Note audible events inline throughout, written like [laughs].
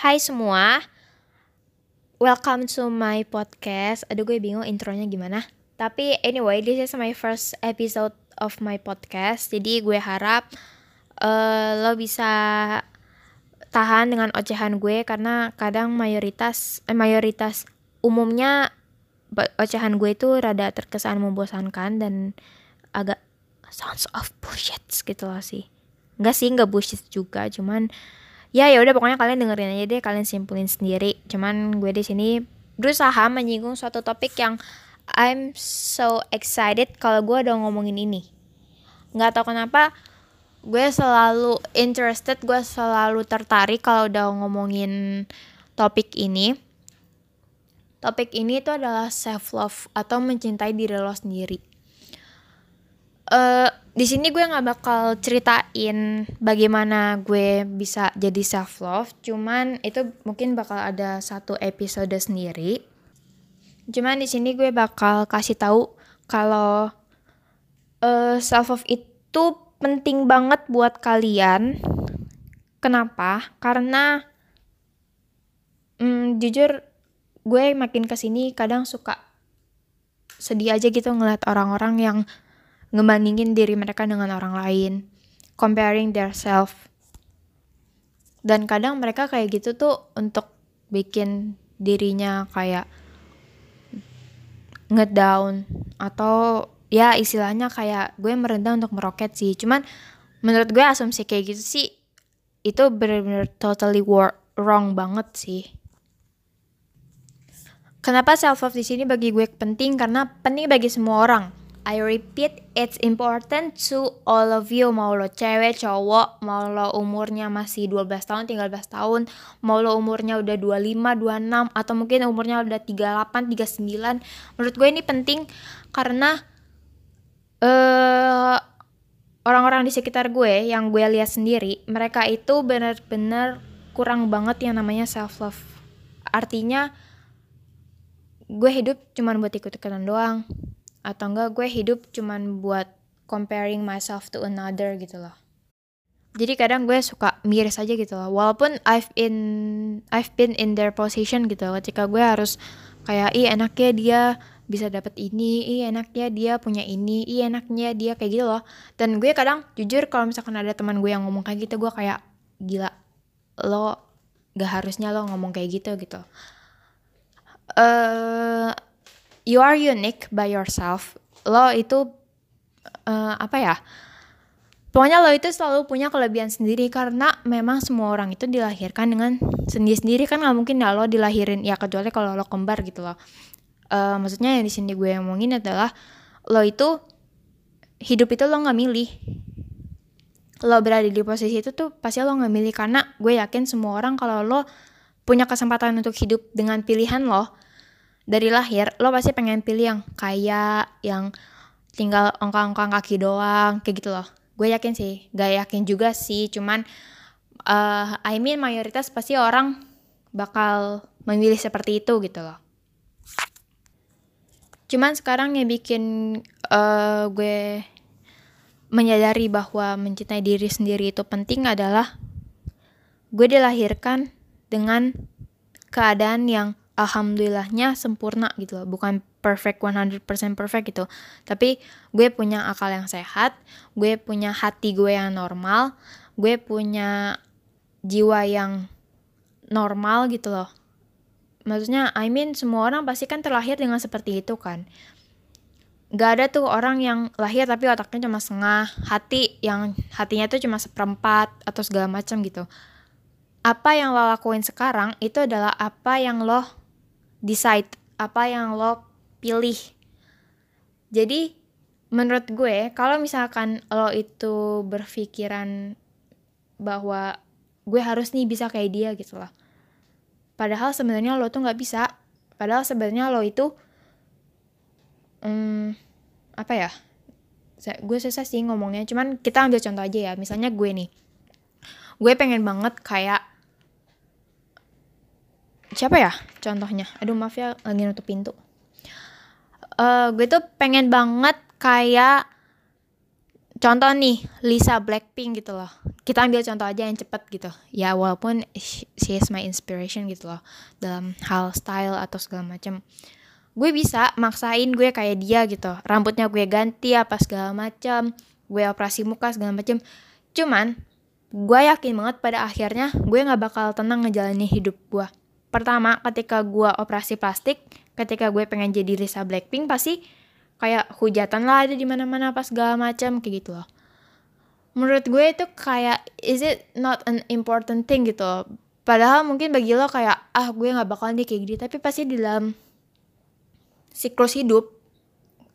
Hai semua, welcome to my podcast. Aduh gue bingung intronya gimana. Tapi anyway, this is my first episode of my podcast. Jadi gue harap uh, lo bisa tahan dengan ocehan gue karena kadang mayoritas eh, mayoritas umumnya ocehan gue itu rada terkesan membosankan dan agak sounds of bullshit gitu loh sih. Enggak sih, enggak bullshit juga, cuman ya ya udah pokoknya kalian dengerin aja deh kalian simpulin sendiri. Cuman gue di sini berusaha menyinggung suatu topik yang I'm so excited kalau gue udah ngomongin ini. Nggak tahu kenapa gue selalu interested gue selalu tertarik kalau udah ngomongin topik ini. Topik ini itu adalah self love atau mencintai diri lo sendiri. Uh, di sini gue nggak bakal ceritain bagaimana gue bisa jadi self love, cuman itu mungkin bakal ada satu episode sendiri. Cuman di sini gue bakal kasih tahu kalau uh, self love itu penting banget buat kalian. Kenapa? Karena um, jujur gue makin ke sini kadang suka sedih aja gitu ngeliat orang-orang yang ngebandingin diri mereka dengan orang lain, comparing their self. Dan kadang mereka kayak gitu tuh untuk bikin dirinya kayak ngedown atau ya istilahnya kayak gue merendah untuk meroket sih. Cuman menurut gue asumsi kayak gitu sih itu bener-bener totally wrong banget sih. Kenapa self love di sini bagi gue penting karena penting bagi semua orang I repeat, it's important to all of you. Mau lo cewek, cowok, mau lo umurnya masih 12 tahun, 13 tahun, mau lo umurnya udah 25, 26, atau mungkin umurnya udah 38, 39. Menurut gue ini penting karena uh, orang-orang di sekitar gue yang gue lihat sendiri, mereka itu benar-benar kurang banget yang namanya self love. Artinya gue hidup cuman buat ikut-ikutan doang atau enggak gue hidup cuman buat comparing myself to another gitu loh jadi kadang gue suka miris aja gitu loh walaupun I've in I've been in their position gitu loh ketika gue harus kayak ih enaknya dia bisa dapat ini, ih enaknya dia punya ini, ih enaknya dia kayak gitu loh. Dan gue kadang jujur kalau misalkan ada teman gue yang ngomong kayak gitu, gue kayak gila, lo gak harusnya lo ngomong kayak gitu gitu. uh, you are unique by yourself. Lo itu uh, apa ya? Pokoknya lo itu selalu punya kelebihan sendiri karena memang semua orang itu dilahirkan dengan sendiri-sendiri. Kan nggak mungkin ya lo dilahirin ya kecuali kalau lo kembar gitu loh. Uh, maksudnya yang di sini gue ngomongin adalah lo itu hidup itu lo nggak milih. Lo berada di posisi itu tuh pasti lo nggak milih karena gue yakin semua orang kalau lo punya kesempatan untuk hidup dengan pilihan lo dari lahir lo pasti pengen pilih yang kaya yang tinggal ongkang-ongkang kaki doang kayak gitu loh. Gue yakin sih gak yakin juga sih cuman uh, I mean mayoritas pasti orang bakal memilih seperti itu gitu loh. Cuman sekarang yang bikin uh, gue menyadari bahwa mencintai diri sendiri itu penting adalah gue dilahirkan dengan keadaan yang alhamdulillahnya sempurna gitu loh. Bukan perfect 100% perfect gitu. Tapi gue punya akal yang sehat gue punya hati gue yang normal gue punya jiwa yang normal gitu loh. Maksudnya I mean semua orang pasti kan terlahir dengan seperti itu kan. Gak ada tuh orang yang lahir tapi otaknya cuma setengah hati yang hatinya tuh cuma seperempat atau segala macam gitu. Apa yang lo lakuin sekarang itu adalah apa yang lo decide apa yang lo pilih. Jadi menurut gue kalau misalkan lo itu berpikiran bahwa gue harus nih bisa kayak dia gitu lah. Padahal sebenarnya lo tuh nggak bisa. Padahal sebenarnya lo itu hmm, apa ya? Gue susah sih ngomongnya. Cuman kita ambil contoh aja ya. Misalnya gue nih. Gue pengen banget kayak siapa ya contohnya? Aduh maaf ya lagi nutup pintu. Uh, gue tuh pengen banget kayak contoh nih Lisa Blackpink gitu loh. Kita ambil contoh aja yang cepet gitu. Ya walaupun she is my inspiration gitu loh dalam hal style atau segala macam gue bisa maksain gue kayak dia gitu. Rambutnya gue ganti apa segala macam gue operasi muka segala macam cuman gue yakin banget pada akhirnya gue nggak bakal tenang ngejalanin hidup gue pertama ketika gue operasi plastik ketika gue pengen jadi Lisa Blackpink pasti kayak hujatan lah ada di mana-mana pas segala macam kayak gitu loh. Menurut gue itu kayak is it not an important thing gitu loh. Padahal mungkin bagi lo kayak ah gue nggak bakal nih kayak gini. Tapi pasti di dalam siklus hidup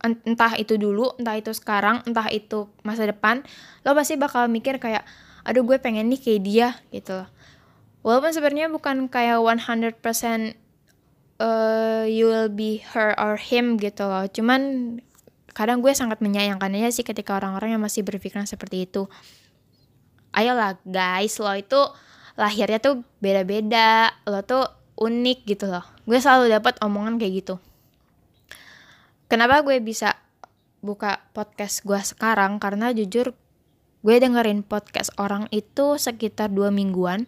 entah itu dulu entah itu sekarang entah itu masa depan lo pasti bakal mikir kayak aduh gue pengen nih kayak dia gitu loh walaupun sebenarnya bukan kayak 100% uh, you will be her or him gitu loh. Cuman kadang gue sangat menyayangkannya sih ketika orang-orang yang masih berpikiran seperti itu. Ayolah guys lo itu lahirnya tuh beda-beda. Lo tuh unik gitu loh. Gue selalu dapat omongan kayak gitu. Kenapa gue bisa buka podcast gue sekarang? Karena jujur gue dengerin podcast orang itu sekitar dua mingguan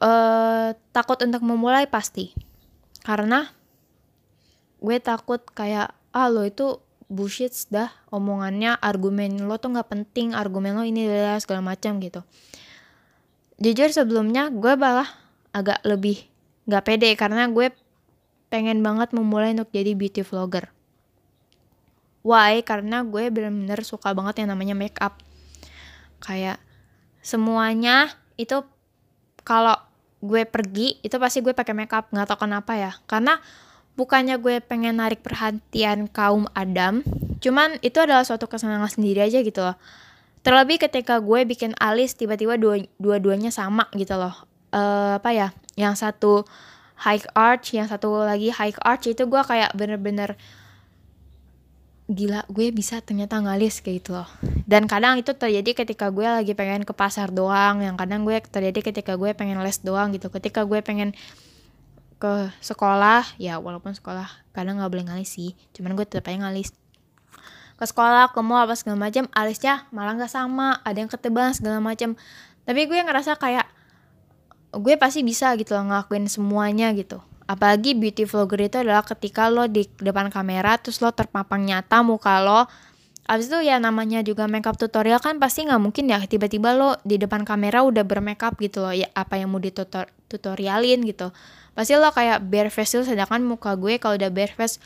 uh, takut untuk memulai pasti. Karena gue takut kayak ah lo itu bullshit dah omongannya argumen lo tuh nggak penting argumen lo ini adalah segala macam gitu. Jujur sebelumnya gue malah agak lebih nggak pede karena gue pengen banget memulai untuk jadi beauty vlogger. Why? Karena gue bener-bener suka banget yang namanya make up. Kayak semuanya itu kalau gue pergi itu pasti gue pakai makeup nggak tau kenapa ya. Karena bukannya gue pengen narik perhatian kaum adam cuman itu adalah suatu kesenangan sendiri aja gitu loh. Terlebih ketika gue bikin alis tiba-tiba dua dua-duanya sama gitu loh. Uh, apa ya yang satu high arch yang satu lagi high arch itu gue kayak bener-bener gila gue bisa ternyata ngalis kayak gitu loh. Dan kadang itu terjadi ketika gue lagi pengen ke pasar doang yang kadang gue terjadi ketika gue pengen les doang gitu. Ketika gue pengen ke sekolah ya walaupun sekolah kadang nggak boleh ngalis sih cuman gue tetap aja ngalis. Ke sekolah ke mall apa segala macam alisnya malah nggak sama ada yang ketebal segala macam tapi gue ngerasa kayak gue pasti bisa gitu loh ngelakuin semuanya gitu apalagi beauty vlogger itu adalah ketika lo di depan kamera terus lo terpapang nyata muka lo. Abis itu ya namanya juga makeup tutorial kan pasti nggak mungkin ya tiba-tiba lo di depan kamera udah bermakeup gitu loh ya apa yang mau ditutorialin gitu. Pasti lo kayak bare face tuh sedangkan muka gue kalau udah bare face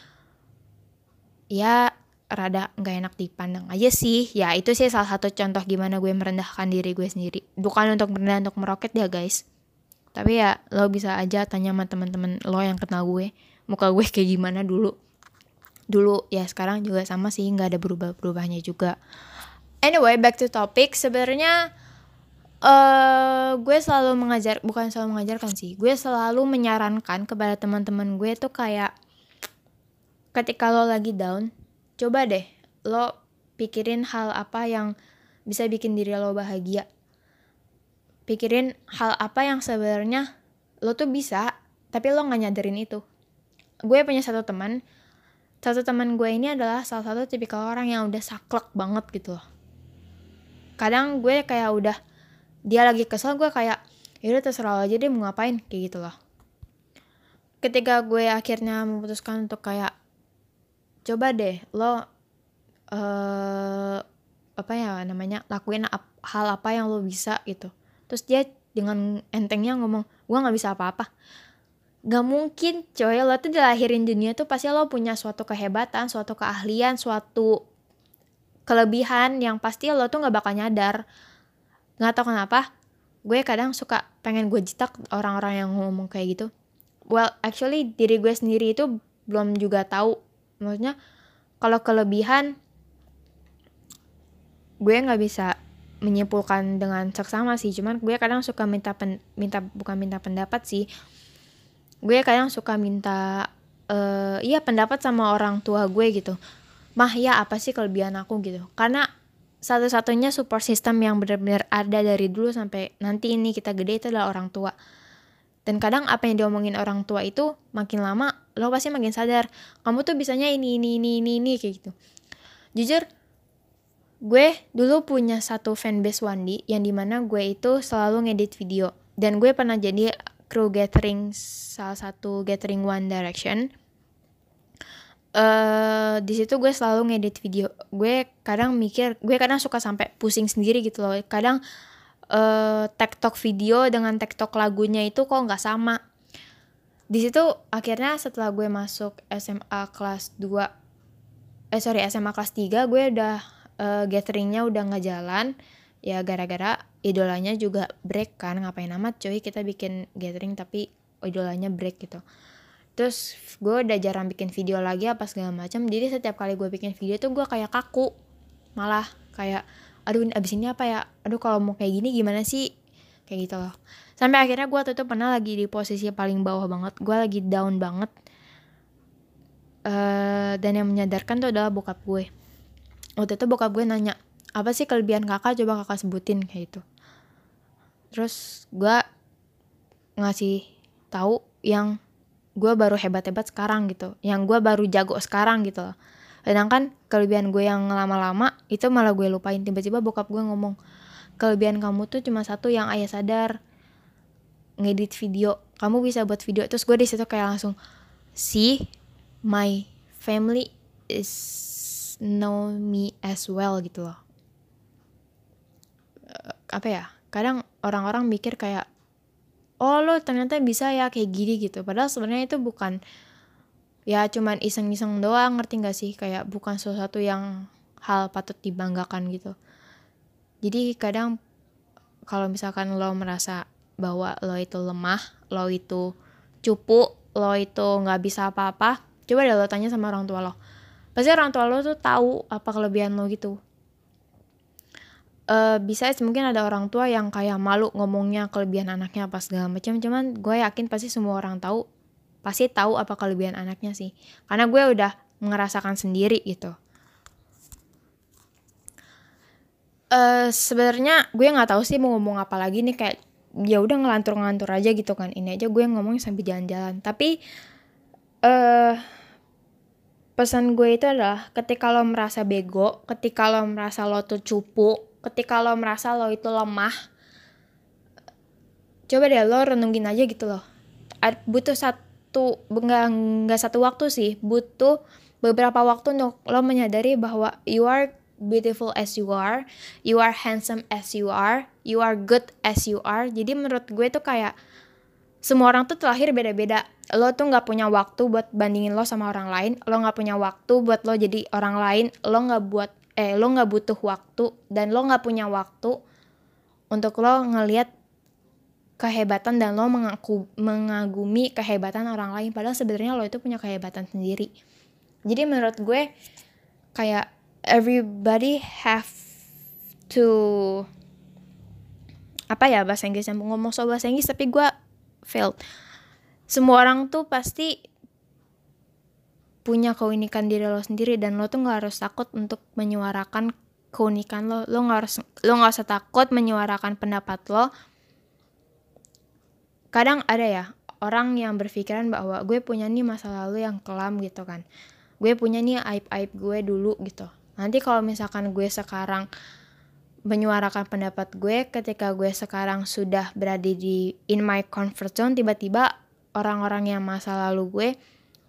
ya rada nggak enak dipandang aja sih. Ya itu sih salah satu contoh gimana gue merendahkan diri gue sendiri. Bukan untuk merendah untuk meroket ya guys tapi ya lo bisa aja tanya sama teman-teman lo yang kenal gue muka gue kayak gimana dulu. Dulu ya sekarang juga sama sih nggak ada berubah berubahnya juga. Anyway back to topic. Sebenarnya uh, gue selalu mengajar bukan selalu mengajarkan sih. Gue selalu menyarankan kepada teman-teman gue tuh kayak ketika lo lagi down coba deh lo pikirin hal apa yang bisa bikin diri lo bahagia pikirin hal apa yang sebenarnya lo tuh bisa tapi lo nggak nyadarin itu. Gue punya satu teman. Satu teman gue ini adalah salah satu tipikal orang yang udah saklek banget gitu loh. Kadang gue kayak udah dia lagi kesel gue kayak yaudah terserah aja deh mau ngapain kayak gitu loh. Ketika gue akhirnya memutuskan untuk kayak coba deh lo uh, apa ya namanya lakuin ap hal apa yang lo bisa gitu terus dia dengan entengnya ngomong gue nggak bisa apa-apa Gak mungkin coy lo tuh dilahirin dunia tuh pasti lo punya suatu kehebatan, suatu keahlian, suatu kelebihan yang pasti lo tuh gak bakal nyadar. Gak tau kenapa, gue kadang suka pengen gue jitak orang-orang yang ngomong kayak gitu. Well, actually diri gue sendiri itu belum juga tahu. Maksudnya kalau kelebihan gue nggak bisa menyimpulkan dengan seksama sih. Cuman gue kadang suka minta pen, minta bukan minta pendapat sih. Gue kadang suka minta uh, iya pendapat sama orang tua gue gitu. Mah ya apa sih kelebihan aku? gitu. Karena satu-satunya support system yang benar-benar ada dari dulu sampai nanti ini kita gede itu adalah orang tua. Dan kadang apa yang diomongin orang tua itu makin lama lo pasti makin sadar kamu tuh bisanya ini ini ini ini ini kayak gitu. Jujur gue dulu punya satu fanbase Wandi yang di mana gue itu selalu ngedit video. Dan gue pernah jadi crew gathering salah satu gathering One Direction. Uh, di situ gue selalu ngedit video. Gue kadang mikir gue kadang suka sampai pusing sendiri gitu loh. Kadang uh, tektok video dengan tektok lagunya itu kok nggak sama. Di situ akhirnya setelah gue masuk SMA kelas 2 eh sorry SMA kelas 3 gue udah uh, gatheringnya udah nggak jalan ya gara-gara idolanya juga break kan ngapain amat cuy kita bikin gathering tapi idolanya break gitu. Terus gue udah jarang bikin video lagi apa segala macam jadi setiap kali gue bikin video tuh gue kayak kaku malah kayak aduh abis ini apa ya? Aduh kalau mau kayak gini gimana sih? Kayak gitu loh. Sampai akhirnya gue tuh, tuh pernah lagi di posisi paling bawah banget gue lagi down banget. Uh, dan yang menyadarkan tuh adalah bokap gue waktu itu bokap gue nanya apa sih kelebihan kakak? Coba kakak sebutin kayak gitu. Terus gue ngasih tahu yang gue baru hebat-hebat sekarang gitu yang gue baru jago sekarang gitu loh. Sedangkan kelebihan gue yang lama-lama itu malah gue lupain. Tiba-tiba bokap gue ngomong kelebihan kamu tuh cuma satu yang ayah sadar ngedit video. Kamu bisa buat video. Terus gue di situ kayak langsung see my family is know me as well gitu loh. Apa ya? Kadang orang-orang mikir kayak oh lo ternyata bisa ya kayak gini gitu. Padahal sebenarnya itu bukan ya cuman iseng-iseng doang ngerti gak sih? Kayak bukan sesuatu yang hal patut dibanggakan gitu. Jadi kadang kalau misalkan lo merasa bahwa lo itu lemah lo itu cupu lo itu nggak bisa apa-apa coba deh lo tanya sama orang tua lo pasti orang tua lo tuh tahu apa kelebihan lo gitu. Uh, bisa mungkin ada orang tua yang kayak malu ngomongnya kelebihan anaknya apa segala macam. Cuman gue yakin pasti semua orang tahu pasti tahu apa kelebihan anaknya sih. Karena gue udah merasakan sendiri gitu. Uh, sebenarnya gue nggak tahu sih mau ngomong apa lagi nih kayak ya udah ngelantur-ngelantur aja gitu kan. Ini aja gue ngomong sambil jalan-jalan. Tapi uh, pesan gue itu adalah ketika lo merasa bego ketika lo merasa lo tuh cupu ketika lo merasa lo itu lemah coba deh lo renungin aja gitu loh. Butuh satu nggak nggak satu waktu sih butuh beberapa waktu untuk lo menyadari bahwa you are beautiful as you are you are handsome as you are you are good as you are. Jadi menurut gue tuh kayak semua orang tuh terlahir beda-beda lo tuh nggak punya waktu buat bandingin lo sama orang lain lo nggak punya waktu buat lo jadi orang lain lo nggak buat eh lo nggak butuh waktu dan lo nggak punya waktu untuk lo ngelihat kehebatan dan lo mengaku, mengagumi kehebatan orang lain. Padahal sebenarnya lo itu punya kehebatan sendiri. Jadi menurut gue kayak everybody have to apa ya bahasa Inggris yang ngomong soal bahasa Inggris tapi gue failed semua orang tuh pasti punya keunikan diri lo sendiri dan lo tuh nggak harus takut untuk menyuarakan keunikan lo. Lo nggak harus lo nggak usah takut menyuarakan pendapat lo. Kadang ada ya orang yang berpikiran bahwa gue punya nih masa lalu yang kelam gitu kan. Gue punya nih aib aib gue dulu gitu. Nanti kalau misalkan gue sekarang menyuarakan pendapat gue ketika gue sekarang sudah berada di in my comfort zone tiba-tiba orang-orang yang masa lalu gue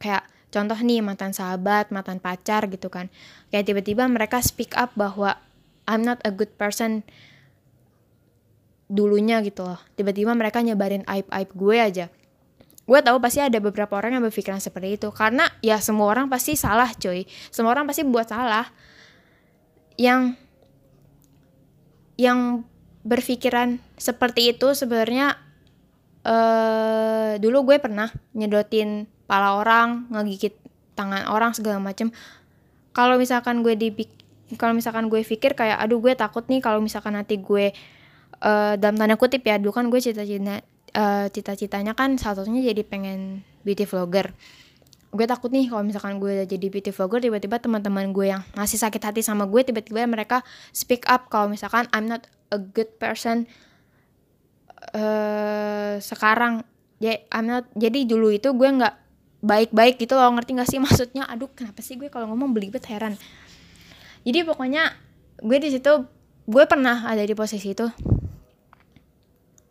kayak contoh nih mantan sahabat, mantan pacar gitu kan. Kayak tiba-tiba mereka speak up bahwa I'm not a good person dulunya gitu loh. Tiba-tiba mereka nyebarin aib-aib gue aja. Gue tahu pasti ada beberapa orang yang berpikiran seperti itu karena ya semua orang pasti salah coy. Semua orang pasti buat salah. Yang yang berpikiran seperti itu sebenarnya uh, dulu gue pernah nyedotin kepala orang ngegigit tangan orang segala macem. Kalau misalkan gue di kalau misalkan gue pikir kayak aduh gue takut nih kalau misalkan nanti gue uh, dalam tanda kutip ya dulu kan gue cita-cita uh, cita-citanya kan salah satunya jadi pengen beauty vlogger. Gue takut nih kalau misalkan gue udah jadi beauty vlogger tiba-tiba teman-teman gue yang masih sakit hati sama gue tiba-tiba mereka speak up kalau misalkan I'm not a good person uh, sekarang. Ya jadi dulu itu gue nggak baik-baik gitu loh ngerti gak sih? [laughs] Maksudnya aduh kenapa sih gue kalau ngomong belibet heran? Jadi pokoknya gue di situ gue pernah ada di posisi itu.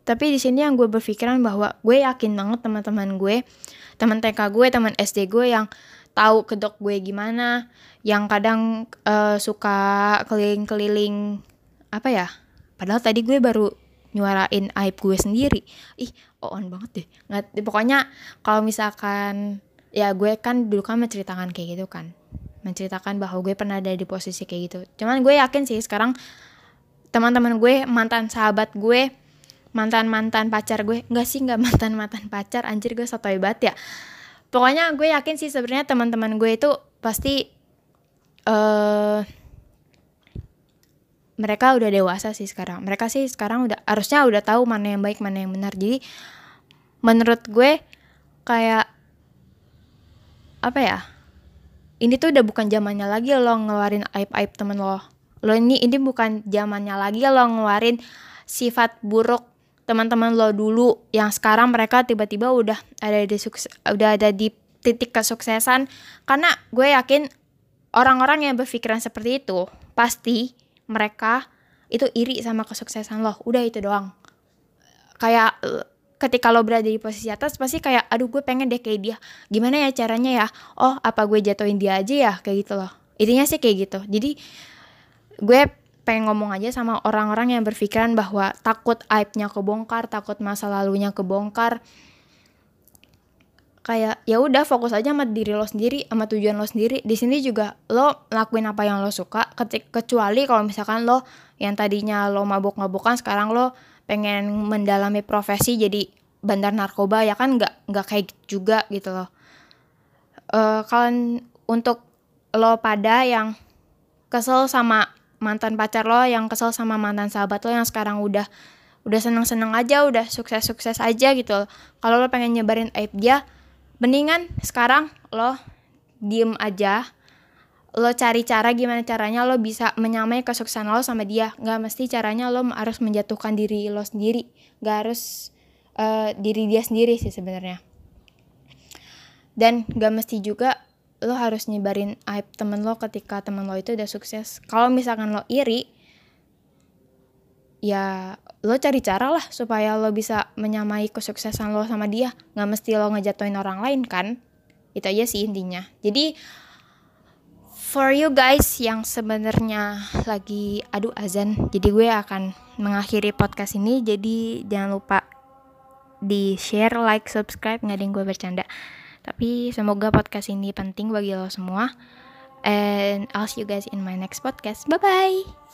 Tapi di sini yang gue berpikiran bahwa gue yakin banget teman-teman gue teman TK gue teman SD gue yang tahu kedok gue gimana yang kadang uh, suka keliling-keliling apa ya? Padahal tadi gue baru nyuarain aib gue sendiri. Ih on banget deh. Nggak pokoknya kalau misalkan ya gue kan dulu kan menceritakan kayak gitu kan. Menceritakan bahwa gue pernah ada di posisi kayak gitu. Cuman gue yakin sih sekarang teman-teman gue mantan sahabat gue mantan mantan pacar gue nggak sih nggak [laughs] mantan mantan pacar anjir gue satu hebat ya. Pokoknya gue yakin sih sebenarnya teman-teman gue itu pasti uh, mereka udah dewasa sih sekarang. Mereka sih sekarang udah harusnya udah tahu mana yang baik mana yang benar. Jadi menurut gue kayak apa ya? Ini tuh udah bukan zamannya lagi lo ngeluarin aib aib temen lo. Lo ini ini bukan zamannya lagi lo ngeluarin sifat buruk teman-teman lo dulu. Yang sekarang mereka tiba-tiba udah ada di sukses, udah ada di titik kesuksesan. Karena gue yakin orang-orang yang berpikiran seperti itu pasti mereka itu iri sama kesuksesan lo. Udah itu doang. Kayak ketika lo berada di posisi atas pasti kayak aduh gue pengen deh kayak dia. Gimana ya caranya ya? Oh apa gue jatuhin dia aja ya? Kayak gitu loh. Intinya sih kayak gitu. Jadi gue pengen ngomong aja sama orang-orang yang berpikiran bahwa takut aibnya kebongkar takut masa lalunya kebongkar kayak ya udah fokus aja sama diri lo sendiri sama tujuan lo sendiri. Di sini juga lo lakuin apa yang lo suka kecuali kalau misalkan lo yang tadinya lo mabuk-mabukan sekarang lo pengen mendalami profesi jadi bandar narkoba ya kan nggak nggak kayak juga gitu loh. Uh, kalian untuk lo pada yang kesel sama mantan pacar lo yang kesel sama mantan sahabat lo yang sekarang udah udah seneng-seneng aja udah sukses-sukses aja gitu kalau lo pengen nyebarin aib dia mendingan sekarang lo diem aja. Lo cari cara gimana caranya lo bisa menyamai kesuksesan lo sama dia. Nggak mesti caranya lo harus menjatuhkan diri lo sendiri. Nggak harus uh, diri dia sendiri sih sebenarnya. Dan nggak mesti juga lo harus nyebarin aib temen lo ketika temen lo itu udah sukses. Kalau misalkan lo iri ya lo cari cara lah supaya lo bisa menyamai kesuksesan lo sama dia. Nggak mesti lo ngejatuhin orang lain kan? Itu aja sih intinya. Jadi for you guys yang sebenarnya lagi adu azan jadi gue akan mengakhiri podcast ini. Jadi jangan lupa di share like subscribe. Nggak ada yang gue bercanda. Tapi semoga podcast ini penting bagi lo semua. And I'll see you guys in my next podcast. Bye bye